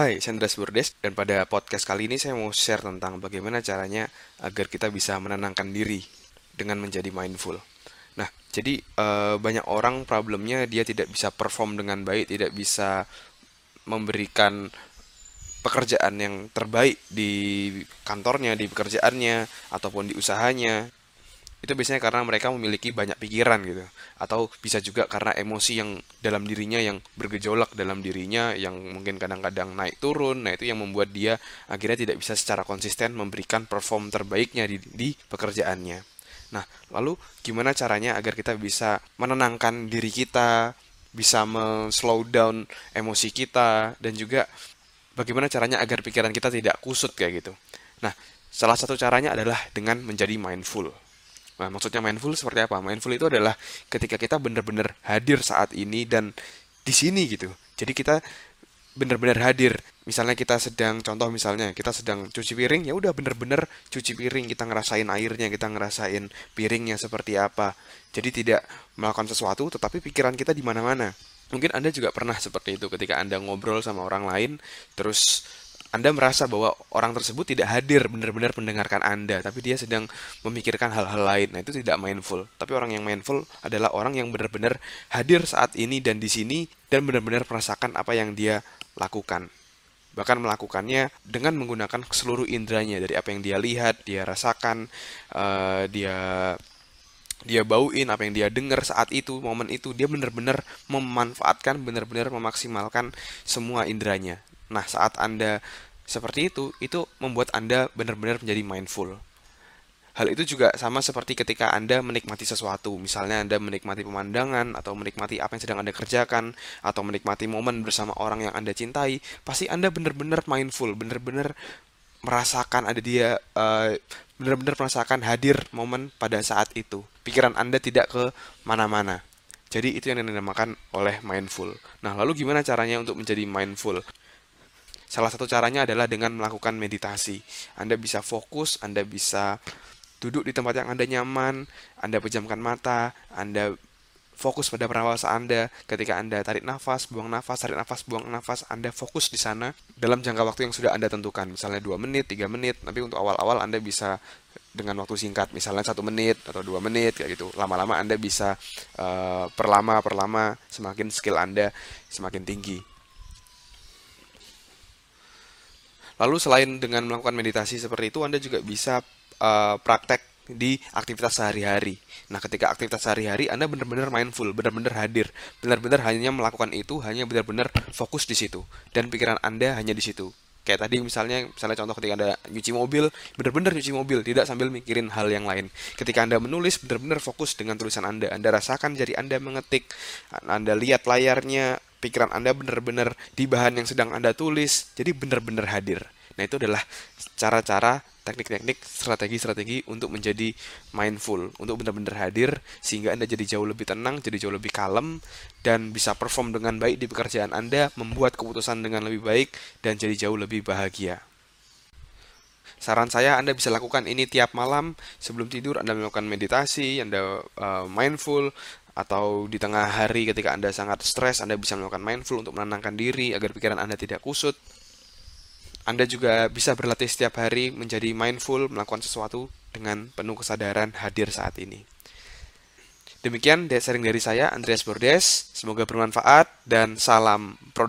Hai, saya Andreas Burdes dan pada podcast kali ini saya mau share tentang bagaimana caranya agar kita bisa menenangkan diri dengan menjadi mindful. Nah, jadi eh, banyak orang problemnya dia tidak bisa perform dengan baik, tidak bisa memberikan pekerjaan yang terbaik di kantornya, di pekerjaannya, ataupun di usahanya itu biasanya karena mereka memiliki banyak pikiran gitu. Atau bisa juga karena emosi yang dalam dirinya yang bergejolak dalam dirinya yang mungkin kadang-kadang naik turun. Nah itu yang membuat dia akhirnya tidak bisa secara konsisten memberikan perform terbaiknya di, di pekerjaannya. Nah lalu gimana caranya agar kita bisa menenangkan diri kita bisa slow down emosi kita dan juga bagaimana caranya agar pikiran kita tidak kusut kayak gitu? Nah salah satu caranya adalah dengan menjadi mindful Nah, maksudnya mindful seperti apa? Mindful itu adalah ketika kita benar-benar hadir saat ini dan di sini gitu. Jadi kita benar-benar hadir. Misalnya kita sedang contoh misalnya kita sedang cuci piring, ya udah benar-benar cuci piring, kita ngerasain airnya, kita ngerasain piringnya seperti apa. Jadi tidak melakukan sesuatu tetapi pikiran kita di mana-mana. Mungkin Anda juga pernah seperti itu ketika Anda ngobrol sama orang lain terus anda merasa bahwa orang tersebut tidak hadir benar-benar mendengarkan Anda, tapi dia sedang memikirkan hal-hal lain. Nah, itu tidak mindful. Tapi orang yang mindful adalah orang yang benar-benar hadir saat ini dan di sini dan benar-benar merasakan apa yang dia lakukan. Bahkan melakukannya dengan menggunakan seluruh indranya dari apa yang dia lihat, dia rasakan, uh, dia dia bauin apa yang dia dengar saat itu momen itu dia benar-benar memanfaatkan benar-benar memaksimalkan semua indranya Nah, saat Anda seperti itu, itu membuat Anda benar-benar menjadi mindful. Hal itu juga sama seperti ketika Anda menikmati sesuatu. Misalnya Anda menikmati pemandangan atau menikmati apa yang sedang Anda kerjakan atau menikmati momen bersama orang yang Anda cintai, pasti Anda benar-benar mindful, benar-benar merasakan ada dia uh, benar-benar merasakan hadir momen pada saat itu. Pikiran Anda tidak ke mana-mana. Jadi itu yang dinamakan oleh mindful. Nah, lalu gimana caranya untuk menjadi mindful? Salah satu caranya adalah dengan melakukan meditasi. Anda bisa fokus, Anda bisa duduk di tempat yang Anda nyaman, Anda pejamkan mata, Anda fokus pada pernafasan Anda ketika Anda tarik nafas, buang nafas, tarik nafas, buang nafas, Anda fokus di sana dalam jangka waktu yang sudah Anda tentukan, misalnya 2 menit, 3 menit, tapi untuk awal-awal Anda bisa dengan waktu singkat, misalnya satu menit atau dua menit kayak gitu. Lama-lama Anda bisa uh, perlama perlama semakin skill Anda semakin tinggi. Lalu selain dengan melakukan meditasi seperti itu, Anda juga bisa uh, praktek di aktivitas sehari-hari. Nah, ketika aktivitas sehari-hari Anda benar-benar mindful, benar-benar hadir, benar-benar hanya melakukan itu, hanya benar-benar fokus di situ dan pikiran Anda hanya di situ. Kayak tadi misalnya, misalnya contoh ketika Anda nyuci mobil, benar-benar nyuci mobil, tidak sambil mikirin hal yang lain. Ketika Anda menulis, benar-benar fokus dengan tulisan Anda. Anda rasakan jari Anda mengetik, Anda lihat layarnya, pikiran Anda benar-benar di bahan yang sedang Anda tulis, jadi benar-benar hadir. Nah, itu adalah cara-cara, teknik-teknik, strategi-strategi untuk menjadi mindful, untuk benar-benar hadir sehingga Anda jadi jauh lebih tenang, jadi jauh lebih kalem dan bisa perform dengan baik di pekerjaan Anda, membuat keputusan dengan lebih baik dan jadi jauh lebih bahagia. Saran saya Anda bisa lakukan ini tiap malam sebelum tidur Anda melakukan meditasi, Anda uh, mindful, atau di tengah hari ketika Anda sangat stres, Anda bisa melakukan mindful untuk menenangkan diri agar pikiran Anda tidak kusut. Anda juga bisa berlatih setiap hari menjadi mindful, melakukan sesuatu dengan penuh kesadaran hadir saat ini. Demikian sharing dari saya, Andreas Bordes. Semoga bermanfaat dan salam produk.